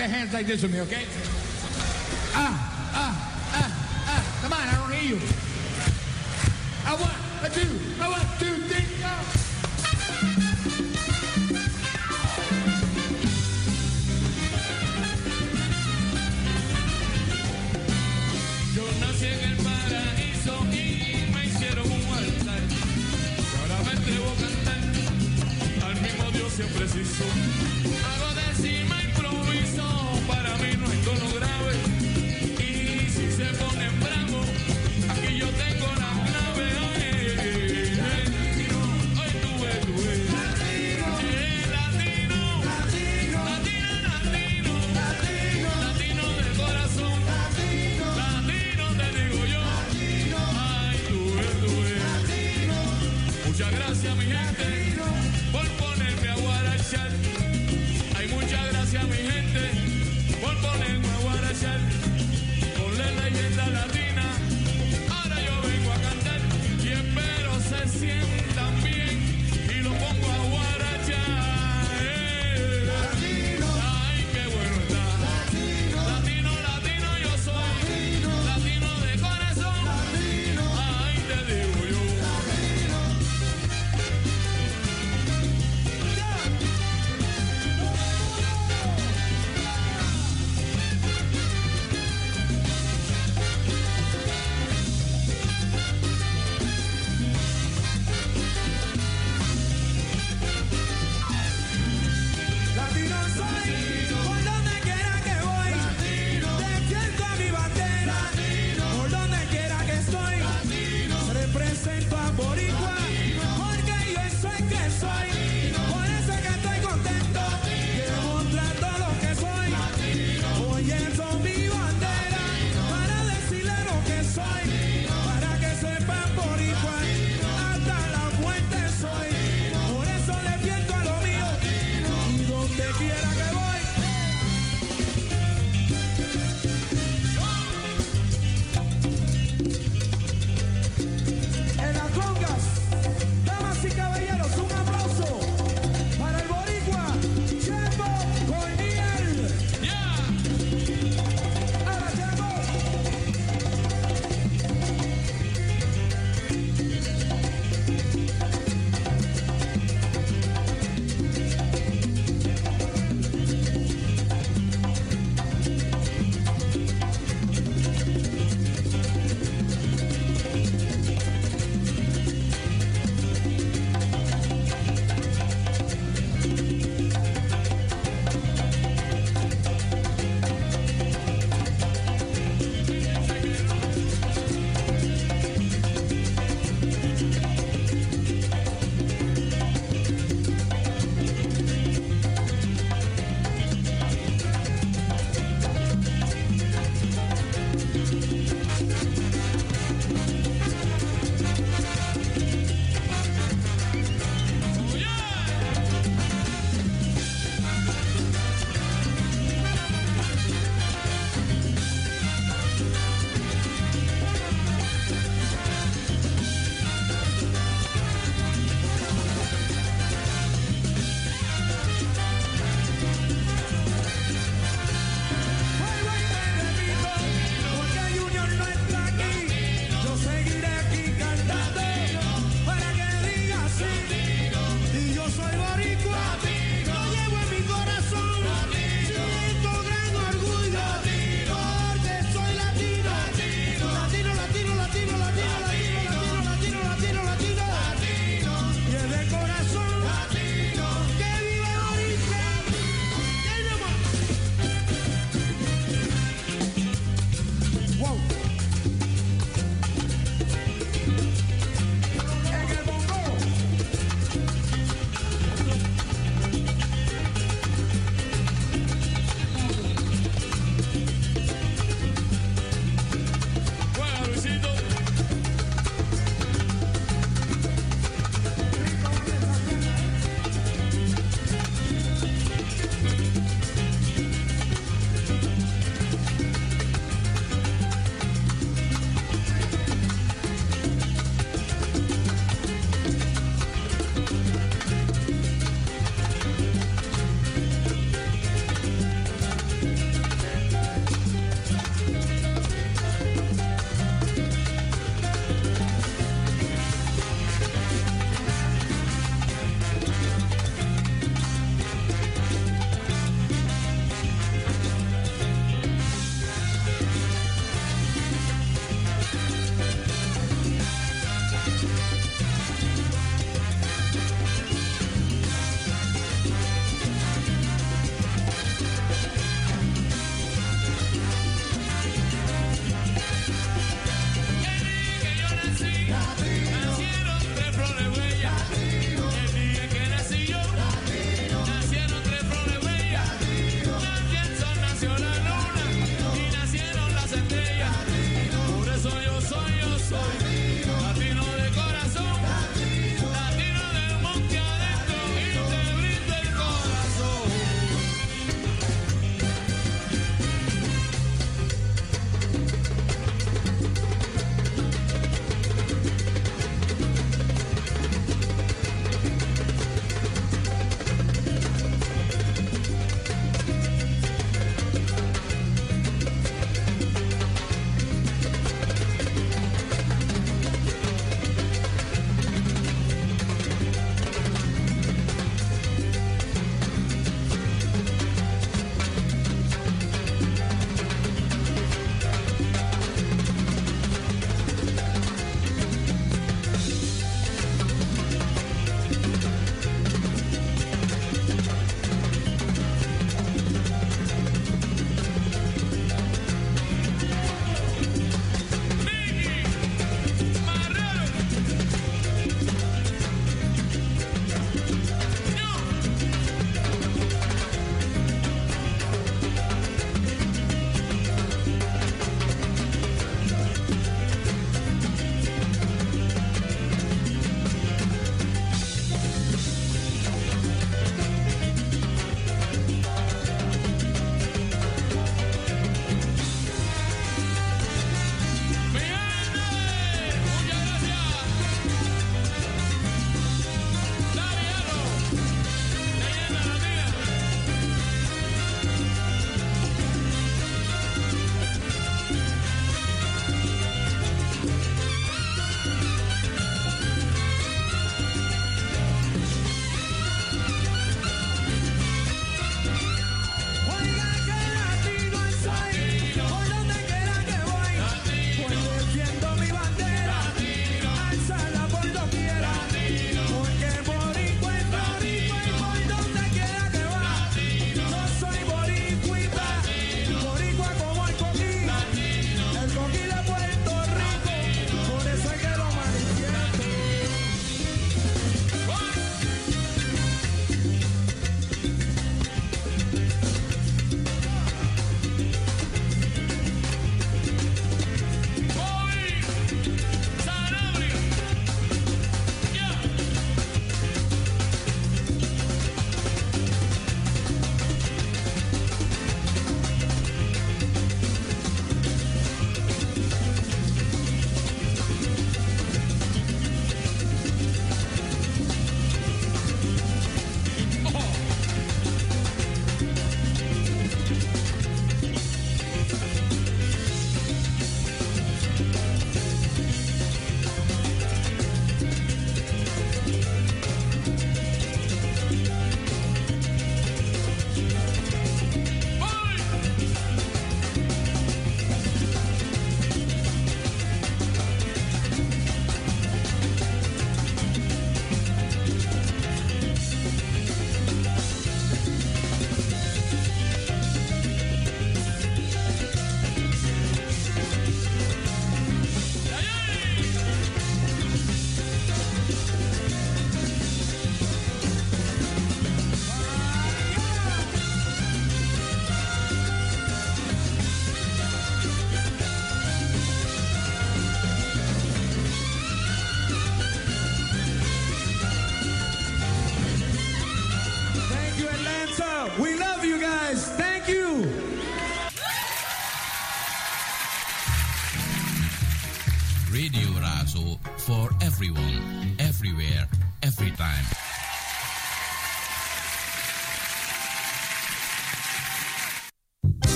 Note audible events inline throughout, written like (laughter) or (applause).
their hands like this with me, okay?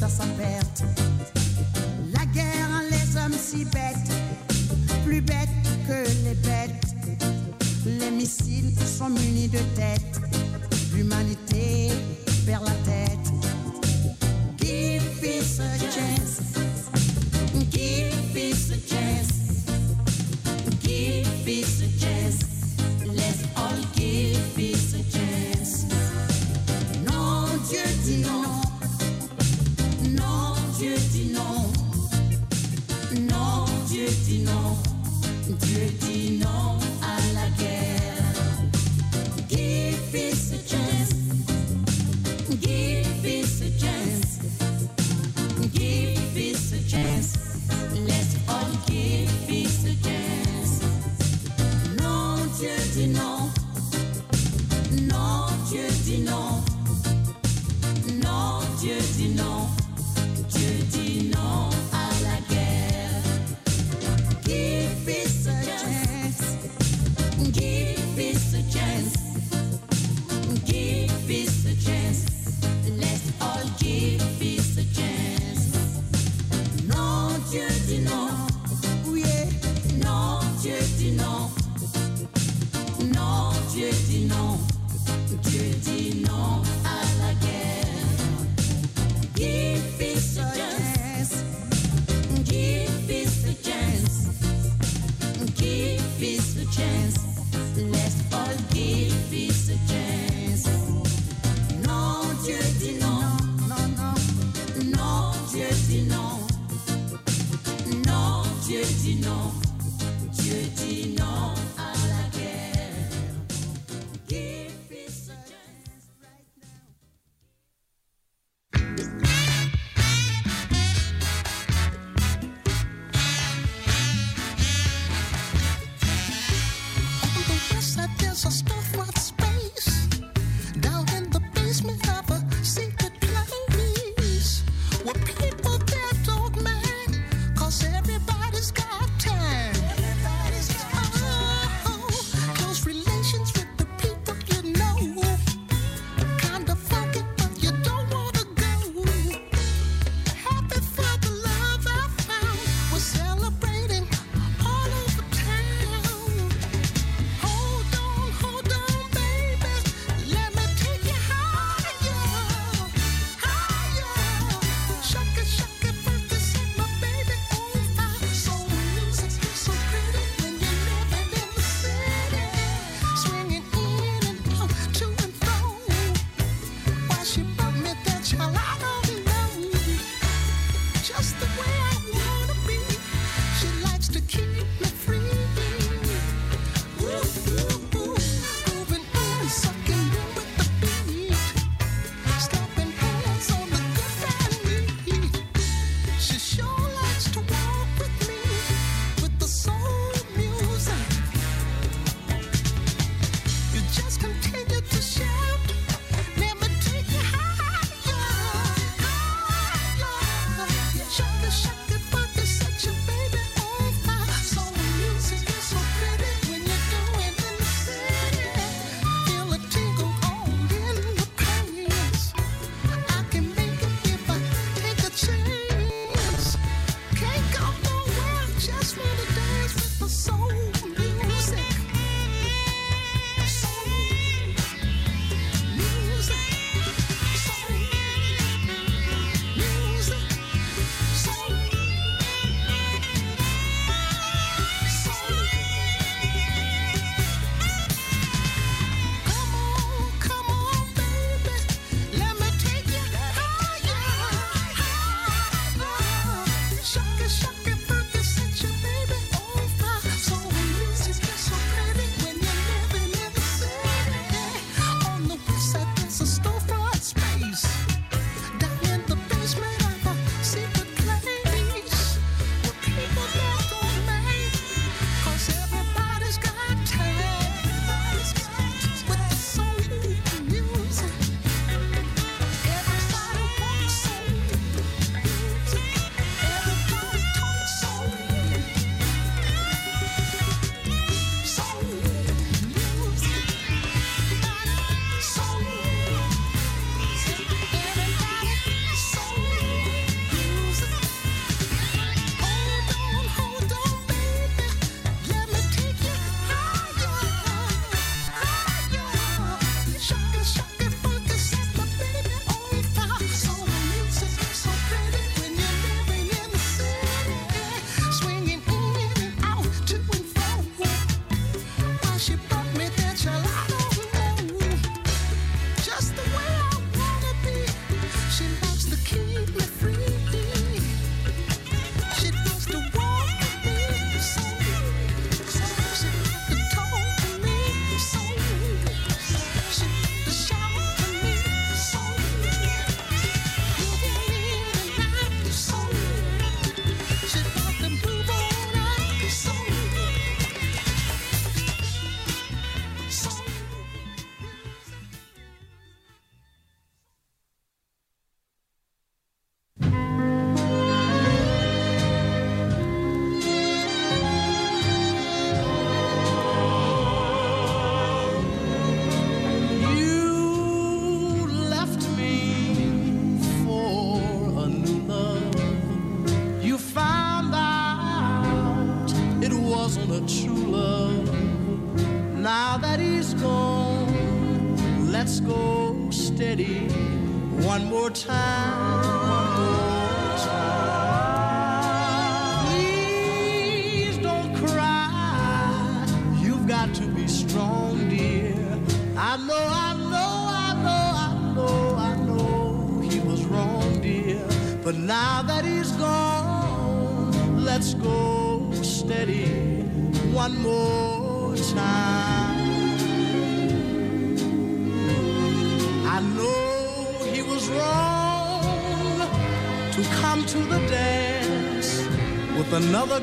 dans sa perte. La guerre, les hommes si bêtes, plus bêtes que les bêtes. Les missiles sont munis de têtes, l'humanité perd la tête. Give peace a chance. Give peace a chance. Give peace a chance. Let's all give. 月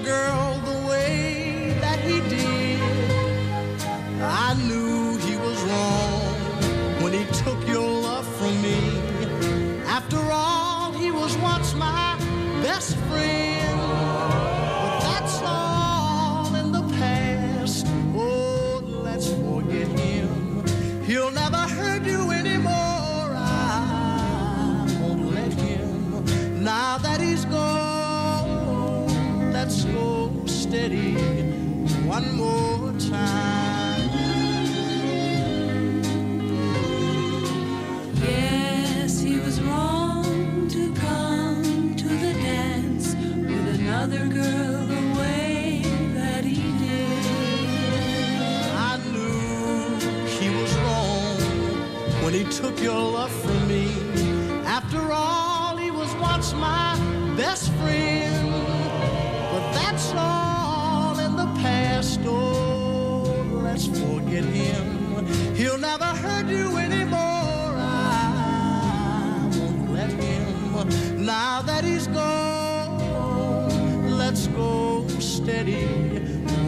girl the way that he did. I knew he was wrong when he took your love from me. After all, he was once my best friend. But that's all in the past. Oh, let's forget him. He'll never hurt you anymore. I won't let him. Now that he's gone steady one more time. Yes, he was wrong to come to the dance with another girl the way that he did. I knew he was wrong when he took your love. We've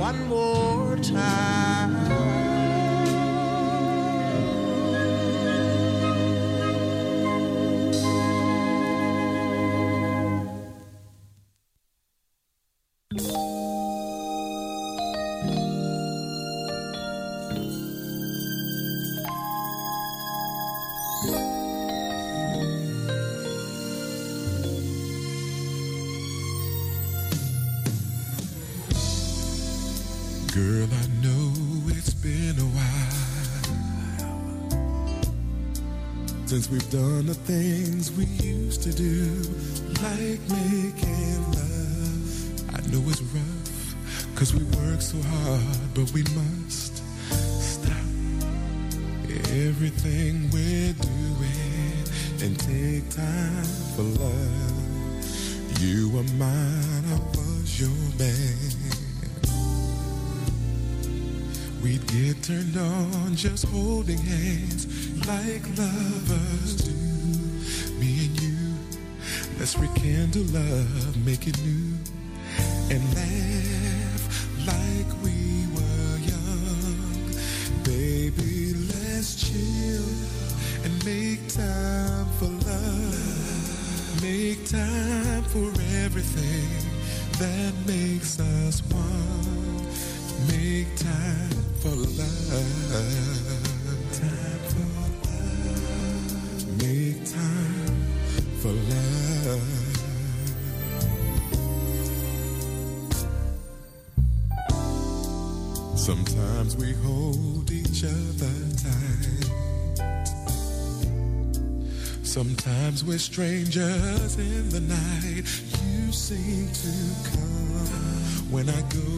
things we used to do, like making love. I know it's rough, cause we work so hard, but we must stop everything we're doing and take time for love. You were mine, I was your man. We'd get turned on just holding hands like lovers do. Let's rekindle love, make it new, and laugh like we were young. Baby, let's chill and make time for love. Make time for everything that makes us one. Make time for love. We hold each other tight. Sometimes we're strangers in the night. You seem to come when I go,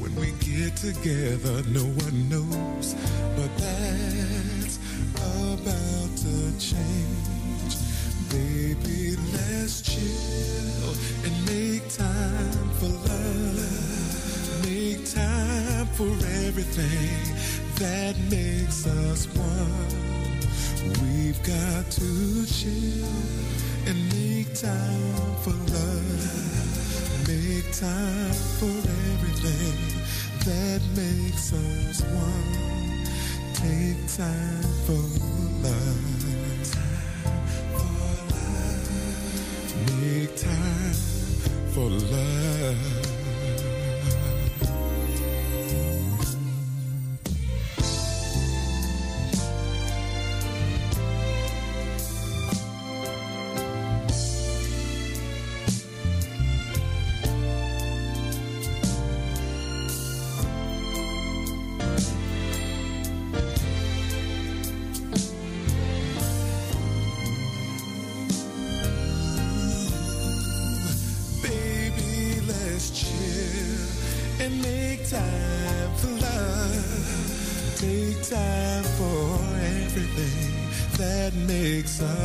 when we get together, no one knows. But that's about to change. Baby, let's chill and make time for love. For everything that makes us one. We've got to chill and make time for love. Make time for everything that makes us one. Take time for love.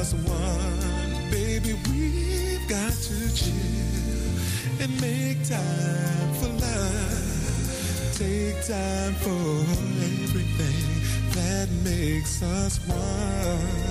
Us one. Baby, we've got to chill and make time for love. Take time for everything that makes us one.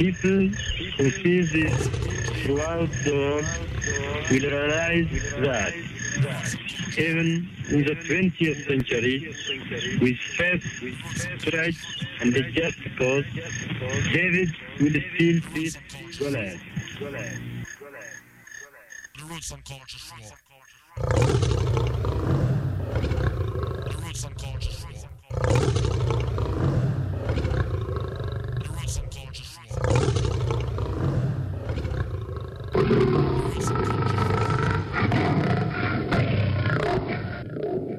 People who see this throughout the world will realize that even in the 20th century, with faith, strength, and a just cause, David will still beat Goliath. The Roots and Culture Show. The Roots and Culture Show. The Roots and Culture Show. The Roots and Culture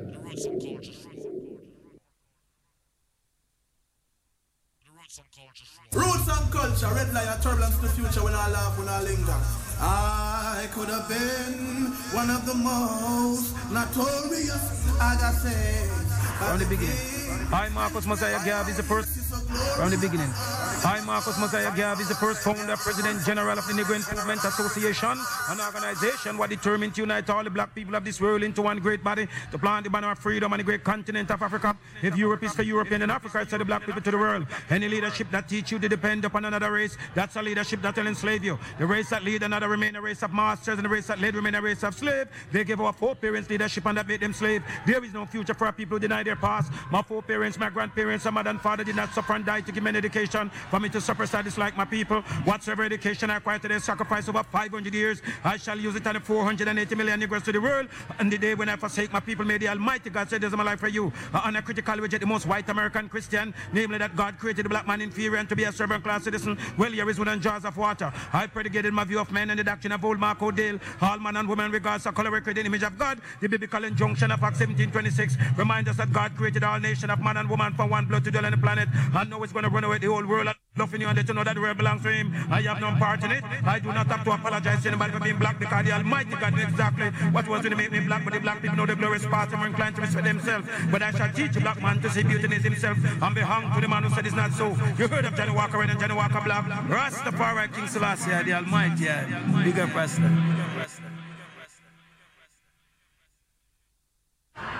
The Roots and Culture Show. The Roots and Culture Show. Roots and culture, red lion, turbulence to the future when I laugh, when I linger. I could have been one of the most notorious, I got say. From the beginning. I, Marcus Mosiah Garvey, is the first. From the beginning. I, Marcus Mosiah Garvey, is the first founder, President General of the Negro Improvement Association, an organization what determined to unite all the black people of this world into one great body to plant the banner of freedom on the great continent of Africa. If Europe is for European and Africa is for the black people to the world. Any leadership that teach you to depend upon another race, that's a leadership that will enslave you. The race that lead another remain a race of masters, and the race that led remain a race of slave. They gave our foreparents leadership and that made them slave. There is no future for our people who deny their past. My foreparents, my grandparents, my mother and father did not suffer and die to give me an education for me to suffer status like my people. Whatsoever education I acquired today, sacrifice over 500 years, I shall use it on the 480 million Negroes to the world. And the day when I forsake my people, may the Almighty God say, There's my life for you. On a critical reject the most white American Christian, namely that God created the black man inferior and to be a servant class citizen. Well, here is and jars of water. I predicated my view of men and the doctrine of old Mark O'Dale. All man and woman, regards a color created image of God. The biblical injunction of Acts 1726 reminds us that God created all nation of man and woman from one blood to dwell on the planet. And now it's going to run away the whole world. Loving you let you know that world belongs to him. I have no part in it. I do not have to apologize to anybody for being black because the Almighty God knew exactly what was going to make me black. But the black people know the glorious part and were inclined to respect themselves. But I shall teach a black man to see beauty in himself and be hung to the man who said it's not so. You heard of Johnny Walker and Johnny Walker Black. Rastafari King Selassie, the Almighty. Yeah. Big up,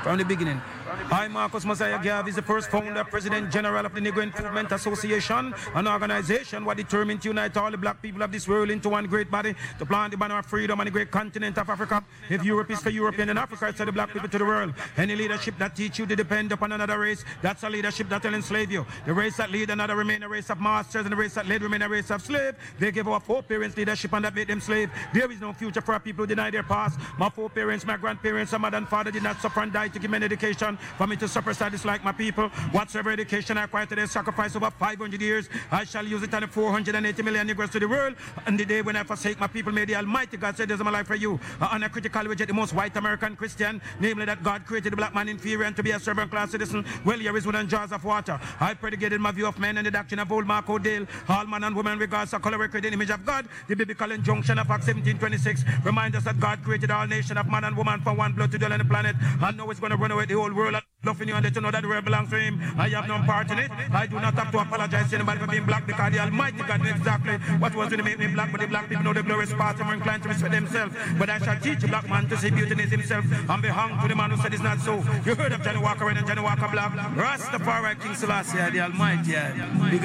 From the beginning. I, Marcus Garvey, is the first founder, President General of the Negro Improvement Association, an organization what determined to unite all the black people of this world into one great body to plant the banner of freedom on the great continent of Africa. If Europe is for European and Africa is for the black people to the world. Any leadership that teach you to depend upon another race, that's a leadership that will enslave you. The race that lead another remain a race of masters, and the race that led remain a race of slave. They gave our foreparents leadership and that made them slave. There is no future for our people who deny their past. My foreparents, my grandparents, my mother and father did not suffer and die to give me an education for me to suffer status like my people. Whatsoever education I acquired today, sacrifice over 500 years, I shall use it on the 480 million Negroes to the world. And the day when I forsake my people, may the Almighty God say, There's my life for you. On a critical reject the most white American Christian, namely that God created the black man inferior and to be a servant class citizen. Well, here is and jars of water. I predicated my view of men and the doctrine of old Mark O'Dale. All man and woman, regards a color created image of God. The biblical injunction of Acts 1726 reminds us that God created all nation of man and woman from one blood to dwell on the planet. And now it's going to run away the whole world. Loving you and let you know that the world belongs to him. I have no part in it. I do not have to apologize to anybody for being black because the Almighty God knew exactly what was going to make me black. But the black people know the glorious part and were inclined to respect themselves. But I shall teach a black man to see beauty in himself and be hung to the man who said it's not so. You heard of Johnny Walker and Johnny Walker Black. Rastafari King Selassie, the Almighty. Yeah. Big.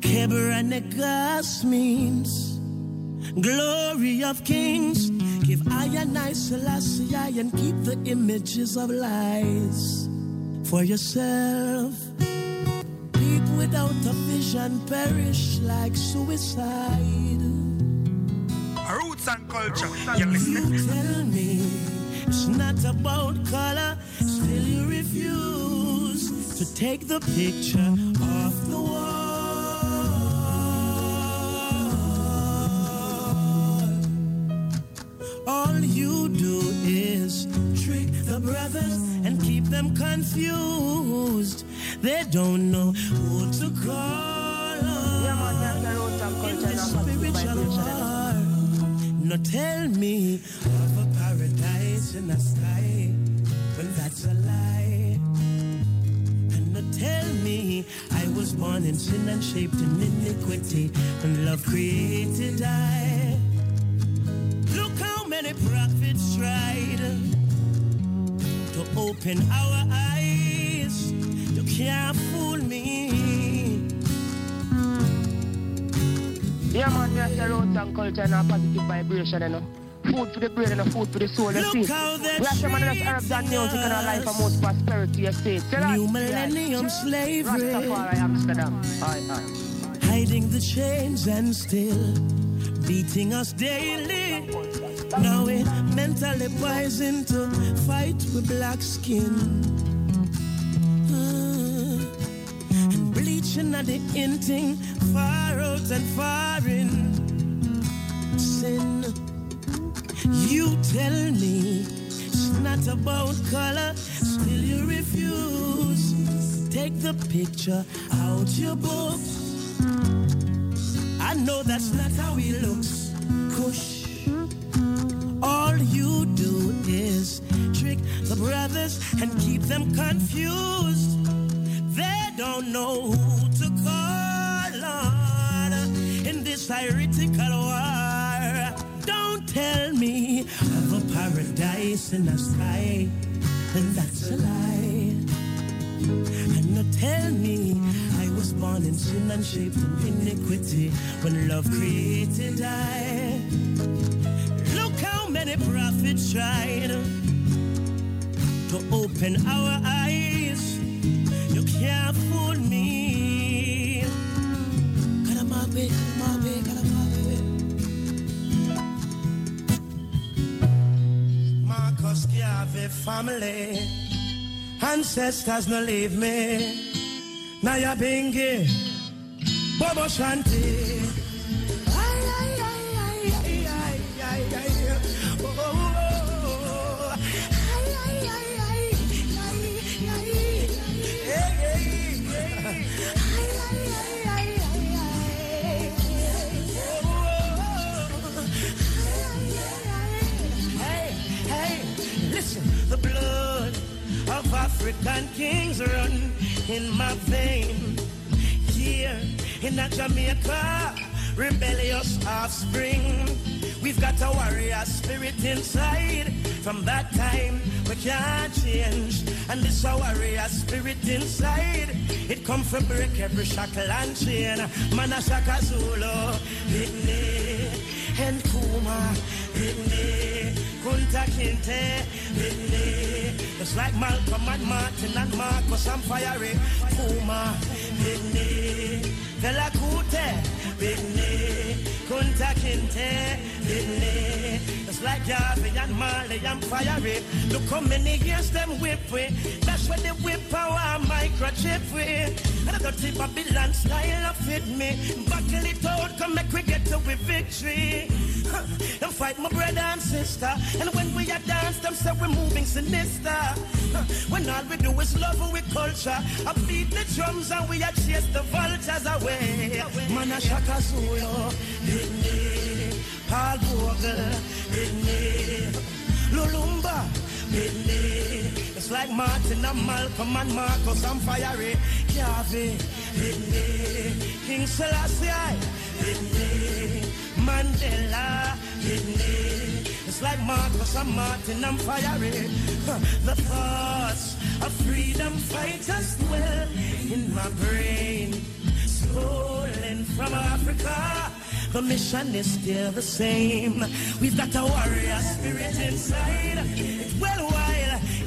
Kebra Nagast means glory of kings. Give I and I Selassie and keep the images of lies for yourself. People without a vision perish like suicide. Roots and culture. You tell me it's not about color, take the picture off the wall. All you do is trick the brothers and keep them confused. They don't know who to call in this spiritual war. No, tell me of a paradise in the sky in and shaped in iniquity when love created I. Look how many prophets tried to open our eyes. You can't fool me. Yeah, man, we are the roots and culture and a positive vibration, you know. Food for the brain and a food for the soul, you Look see. how they We have some of the treat herbs and music and our life and most prosperity, you see. See that? New millennium slavery. Rastafari, Amsterdam. Aye, aye. hiding the chains and still beating us daily. Now we're mentally poisoned to fight with black skin. Ah, and bleaching at the inting, far out and far in. Sin. You tell me it's not about color, still you refuse. Take the picture out your books. I know that's not how he looks. Kush. All you do is trick the brothers and keep them confused. They don't know who to call on in this heretical war. Tell me of a paradise in the sky, and that's a lie. And not tell me I was born in sin and shaped in iniquity when love created I. Look how many prophets tried to open our eyes. You can't fool me. Kalamabe, kalamabe, kalamabe. Marcus Garvey family. Ancestors no leave me. Now you're bingy. Bobo Shanti. In my vein. Here in a Jamaica, rebellious offspring. We've got a warrior spirit inside. From that time, we can't change. And this a warrior spirit inside. It come from break every shackle and chain. Mana Shaka Zulu, Whitney, and Kuma, Whitney, Kunta Kinte, Whitney. Just like Malcolm and Martin and Marcus and Fiery, Kuma, Whitney, Fela Kuti, Whitney, Kunta Kinte, Whitney. Just like Garvey and Marley and Fiery. Look how many years them whip we. That's where they whip our microchip we. And I got the Babylon style of fit me. Buckle it out, come make we get to victory. (laughs) Them fight my brother and sister. And when we are dance, them say we're moving sinister. (laughs) When all we do is love with culture. I beat the drums and we are chase the vultures away. Mana Shaka Zulu, hit me. Paul me. Lumumba. It's like Martin and Malcolm and Marcus and Fiery. Me. King Selassie. Mandela. It's like Marcus and Martin, I'm. Huh, The thoughts of freedom fighters dwell in my brain. Stolen from Africa. The mission is still the same. We've got a warrior spirit inside. It's well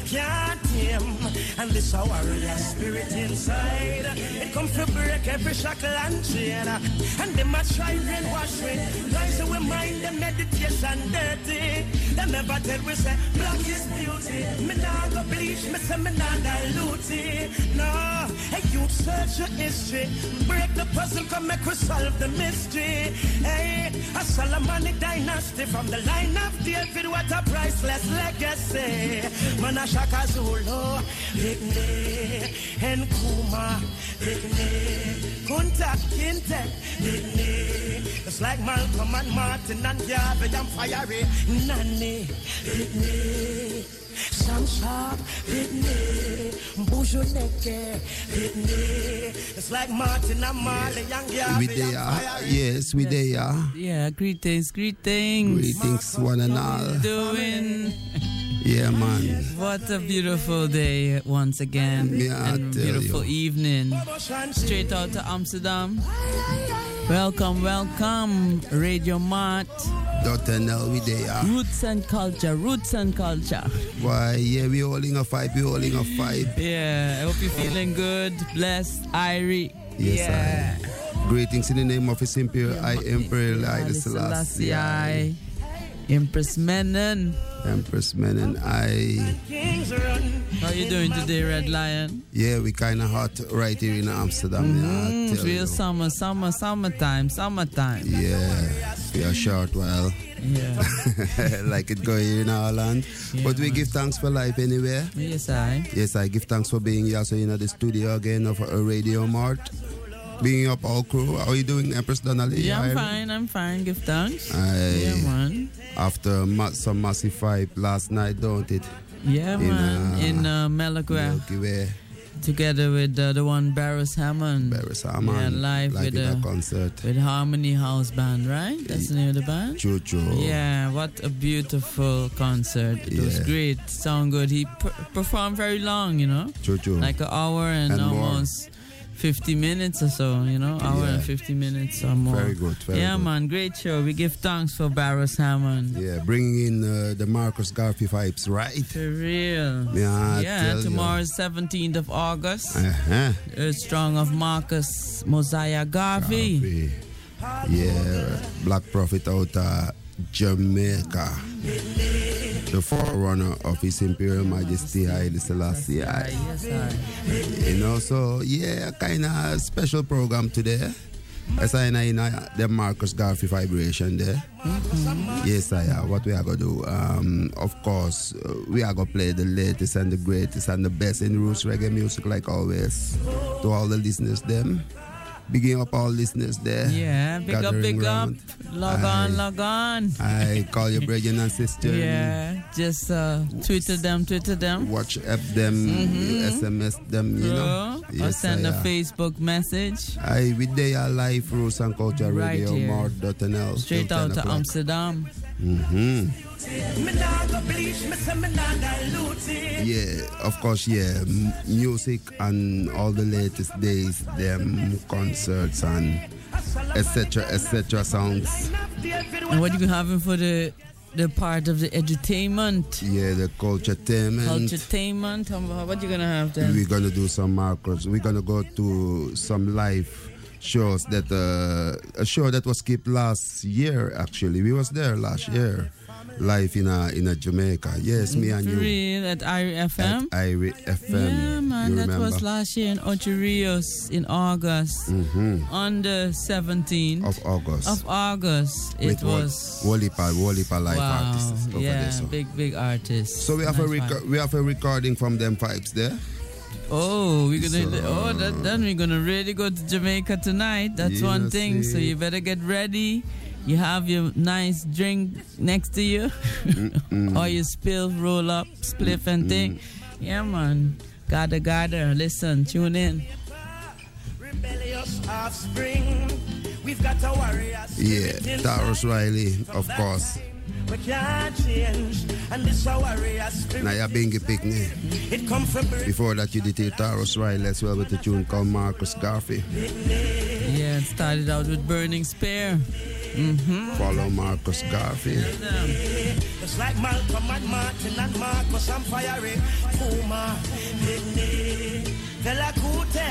can't tame. And this a warrior spirit inside. It comes to break every shackle and chain. And them a try brainwash we. Guys we mind the meditation dirty. Them never tell we say black is beauty. Me nah go bleach, me say me nah dilute it. No, hey you search your history. Break the puzzle, come make we solve the mystery. Hey, a Solomonic dynasty from the line of David. What a priceless legacy. Manashaka Zulu, Higne, and Kuma, Higne, Kunta Kinte, Higne. It's like Malcolm and Martin and Garvey and Fiery, Nani, Higne. Sam Sharpe, Whitney, Buju Neke, Whitney. It's like Martin and Marley and Garvey We there, ah. Fiery. yes, we there. Ah. Yeah, greetings, greetings. Greetings, one and all. Doing (laughs) Yeah, man. what a beautiful day once again. Yeah, and beautiful you. evening. Straight out to Amsterdam. Welcome, welcome, Radio Mart. .nl, we there. Roots and culture, roots and culture. Why, yeah, we holding a fight, we holding a fight. Yeah, I hope you're feeling good, blessed, Irie. Yes, yeah. I. Greetings in the name of His Imperial I Imperial I Haile Selassie. Selassie. Empress Menon. Empress Menon I. How you doing today, Red Lion? Yeah, we kind of hot right here in Amsterdam. yeah, Mm, it's tell real summer, summer, summertime, summertime. Yeah, we are short while. Yeah. (laughs) like it go here in our land. but we give thanks for life anyway. Yes, I. Yes, I give thanks for being here. So you know, the studio again of a Radio Mart. Being up all crew. How are you doing, Empress Donnelly? Yeah, I'm fine, I'm fine. Give thanks. Aye. Yeah, man. After ma- some massive fight last night, don't it? Yeah, In, man. uh, In uh, Together with uh, the one Beres Hammond. Beres Yeah, Hammond, live like with, in a uh, concert. with Harmony House Band, right? That's the name of the band? Choo. Yeah, what a beautiful concert. It was great. Sound good. He per- performed very long, you know? Choo. Like an hour and, And more. Almost 50 minutes or so, you know? Hour Yeah. and 50 minutes or more. Very good, very yeah, good. man. Great show. We give thanks for Beres Hammond. Yeah, bringing in uh, the Marcus Garvey vibes, right? For real. Yeah, yeah, tomorrow is 17th of August. Uh-huh. Earth Strong of Marcus Mosiah Garvey. Garvey. Yeah, Black Prophet out of Jamaica. The forerunner of His Imperial Majesty Haile Selassie. I. Yes, I. You know, so yeah, kind of special program today. As I know, uh, the Marcus Garvey vibration there. Yes, I uh, What we are going to do, um, of course, uh, we are going to play the latest and the greatest and the best in roots reggae music, like always. To all the listeners, them. Bigging up all listeners there. Yeah, big up, big round. up. Log on, log on. I call your brethren and sister. Yeah, just uh, Twitter them, Twitter them. WhatsApp them, Mhm. SMS them, you know. Bro, or send I, a uh, Facebook message. I with they are live Roots and Culture Right Radio. Mart.nl. Straight out to. Amsterdam. Mm-hmm. Me nah go bleach, me say me nah dilute it. Yeah, of course, yeah. M- music and all the latest days, them concerts and etc. etc. songs. And what are you having for the the part of the entertainment? Yeah, the culture entertainment. Culturetainment? How- What you gonna have then? We're gonna do some markers. We're gonna go to some live shows that uh, a show that was skipped last year. Actually, we was there last year, live in a in a Jamaica. Yes, me and you. real, at Irie FM? At Irie FM. Yeah, man, you that remember? was last year in Ocho Rios in August. Mhm. On the 17th Of August. Of August. It With was. Wolipa, Wolipa live wow. artists over yeah, there. So. big, big artists. So we have a reco- we have a recording from them vibes there. Oh, we're gonna. So- oh, that, then we're gonna really go to Jamaica tonight. That's Yeah, one thing. So you better get ready. You have your nice drink next to you, (laughs) or you spill, roll up, spliff, and thing. Yeah, man. Gather, gather. Listen, tune in. Rebellious offspring. We've got a warrior Yeah, Tarrus. Riley, of course. We can't change. And this our warrior spirit. Now you're being a picnic. It come from. Before that, you did it Tarrus Riley as well with the tune called Marcus Garvey. Yeah, it started out with Burning Spear. Mm-hmm. Follow Marcus Garvey. It's like Malcolm and Martin and Marcus and Fiery. Puma, Big Bidney, Fela Kuti,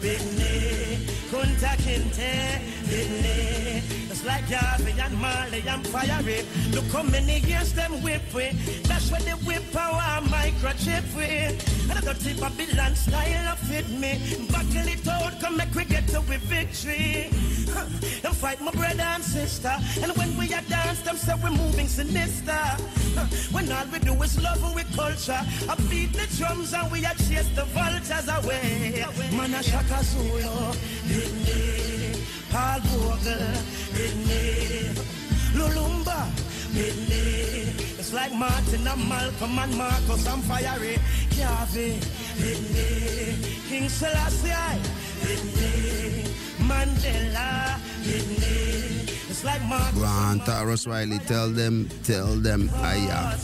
Bidney, Kunta Kinte, Bidney. It's like Garvey and Marley and Fiery. Look how many years them whip we. That's when they whip our microchip we. And the Babylon style of fit me. Buckle it out, come make we get to we victory. Huh. Them fight my brother and sister. And when we are dance, them say we're moving sinister. Huh. When all we do is love we culture. I beat the drums and we are chase the vultures away. Man, I shaka Zulu. Paul Vogel, Lumumba, Malcolm and Marcus and Fiery. Garvey, King Selassie, Mandela, It's like Marcus on, Tarrus Riley, tell them, tell them, Aya.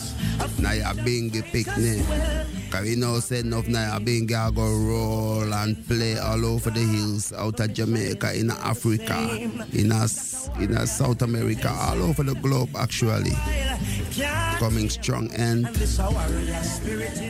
Nyabinghi picnic. Cause we know said enough Nyabinghi I go roll and play all over the hills out of Jamaica, in Africa, in us, in uh, South America, all over the globe actually. Coming strong and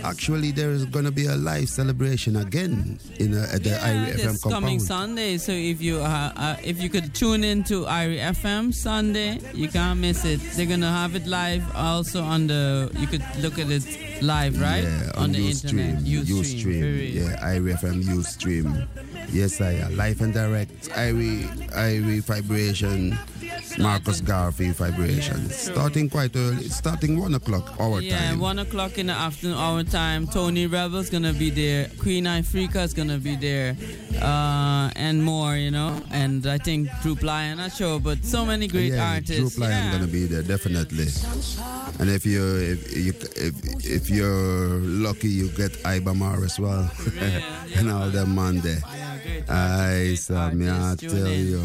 actually there is gonna be a live celebration again in uh, at the Yeah, FM coming. Sunday. So if you uh, uh, if you could tune in to Irie FM Sunday, you can't miss it. They're gonna have it live also on the. You could look at it live, right? Yeah, on, the Ustream. Ustream, Very- yeah, Irie FM Ustream. Yes, I am. Live and direct. Irie, Irie Vibration, Marcus Garvey Vibration. Starting quite early. Starting one o'clock our yeah, time. one o'clock in the afternoon, our time. Tony Rebel's gonna be there. Queen Ifrica is gonna be there, uh, and more, you know. And I think Troop Lion, not sure, but so many great yeah, artists. Troop Lion yeah. gonna be there definitely. And if you if you if, if you're lucky, you get Ibamar as well, (laughs) and all them man there. I so me I tell you.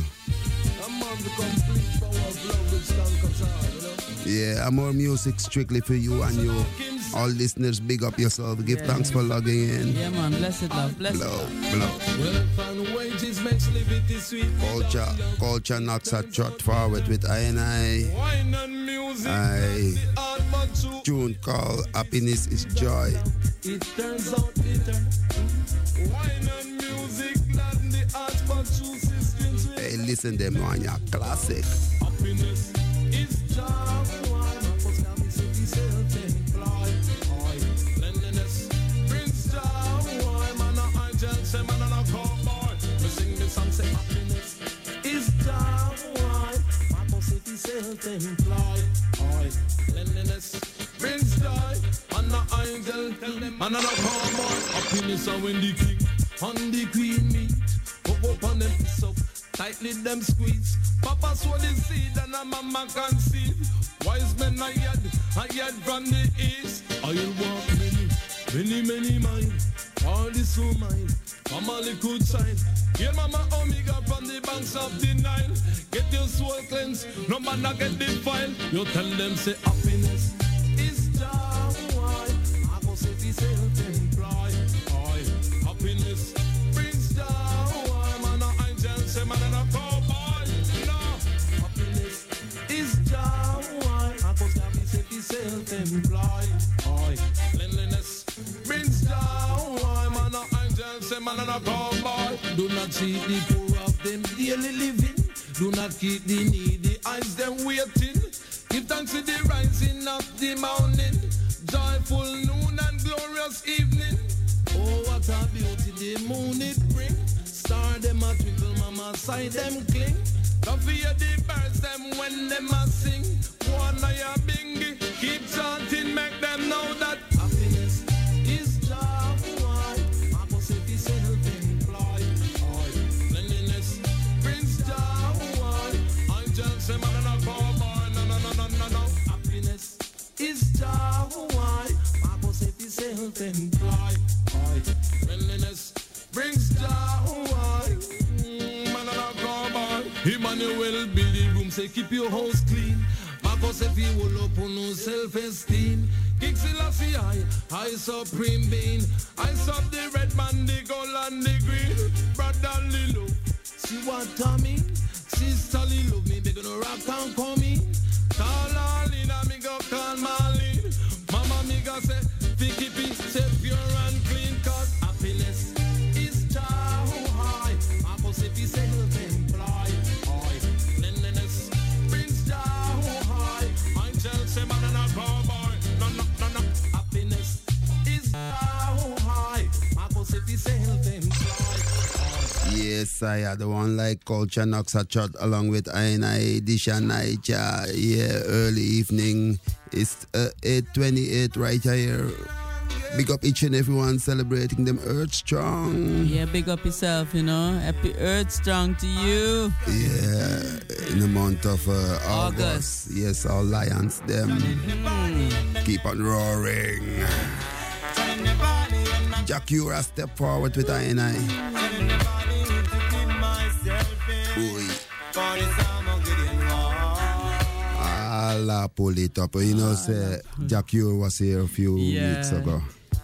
Yeah, I'm more music strictly for you and you. All listeners, big up yourself. Give Yeah. thanks for logging in. Yeah, man. Blessed love. Blessed Blow, love. blow. Wealth and wages makes liberty sweet. Culture, culture knocks a trot forward with I and I. Wine and music. I Art but tune called Happiness is Joy. It turns out bitter. Wine and Hey, listen them one your classic. happiness is be city self-employed. Cleanliness brings joy. Angel, say man, and a cowboy. Me sing me song, say happiness is joy. Purpose city self-employed. Aye. Cleanliness brings joy. Man, a angel, man, and a cowboy. Happiness are when the king and the queen meet. Up up on them up, tightly them squeeze. Papa sow the seed and a mama conceive. Wise men are yet, are yet from the east. I'll walk many, many, many miles. All this so mine, family could sign. Here mama omega from the banks of the Nile. Get your soul cleansed, no man get defiled. You tell them say happiness is joy. I go say the self-employed. Self-employed. Aye. Cleanliness brings joy. Man a angel, say man and a cowboy. Do not cheat the poor of them daily living. Do not keep the needy eyes them waiting. Give thanks to the rising of the morning. Joyful noon and glorious evening. Oh, what a beauty the moon it bring. Star them a twinkle, mama side them cling. Don't fear the birds them when them a sing. Keep chanting, make them know that happiness is the self-employed. Brings man and a cowboy, no no no no no no. Happiness is self-employed. Brings mm, man and a. Emmanuel Boom say keep your house clean. If you will up on no self-esteem. King Selassie I, I supreme being. I sub the red man, the gold and the green. Brother Lilo, see what I mean? Sister Lilo, me big on rock and coming. Call Arlene, Yes, I had the one like Kulcha Knox a chat along with I Disha Naija. Yeah, early evening. It's uh, 8.28 right here. Big up each and everyone celebrating them Earth Strong. Yeah, big up yourself, you know. Happy Earth Strong to you. Yeah, in the month of uh, August. August. Yes, all lions, them. Keep on roaring. Jah Cure step forward with I and I. Allah pull it up. You know, say hmm. Jah Cure was here a few Yeah. weeks ago.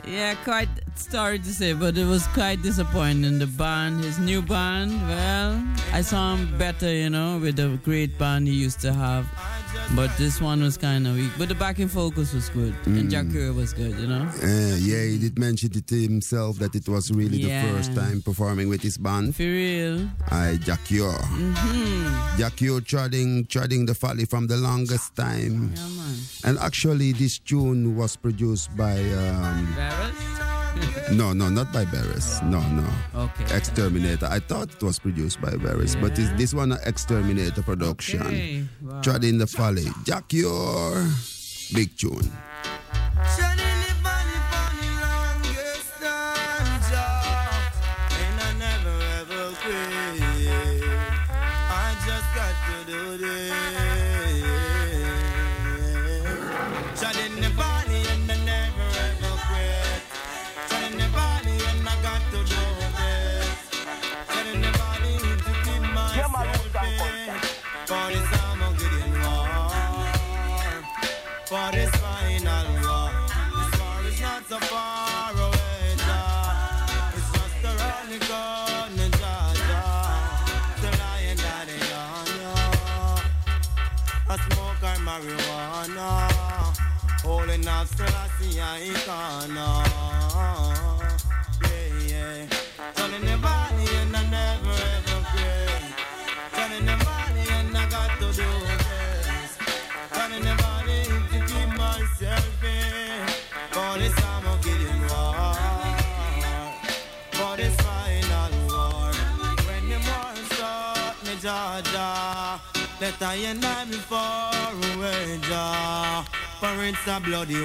Yeah, quite sorry to say, but it was quite disappointing. The band, his new band, well, I saw him better, you know, with the great band he used to have. But this one was kind of weak. But the backing focus was good, and Mm. Jah Cure was good, you know. Uh, yeah, he did mention it himself that it was really Yeah. the first time performing with his band. For real. I Jah Cure. Mm-hmm. Jah Cure treading, treading the valley from the longest time. Yeah, man. And actually, this tune was produced by. Um, Beres? No, no, not by Beres. No, no. Okay. Exterminator. I thought it was produced by Beres, but is this one an Exterminator production? Okay, wow. Treading the valley. Jah Cure. Big tune. Marijuana. Holding up still I see I icona. Yeah, yeah. Turning the body and I never ever quit. Turning the body and I got to do this. Turning the body to keep myself in. For this I'm a killing war. For this final war. When the war start, me jaw. Let I and I before away jaw. For it's a bloody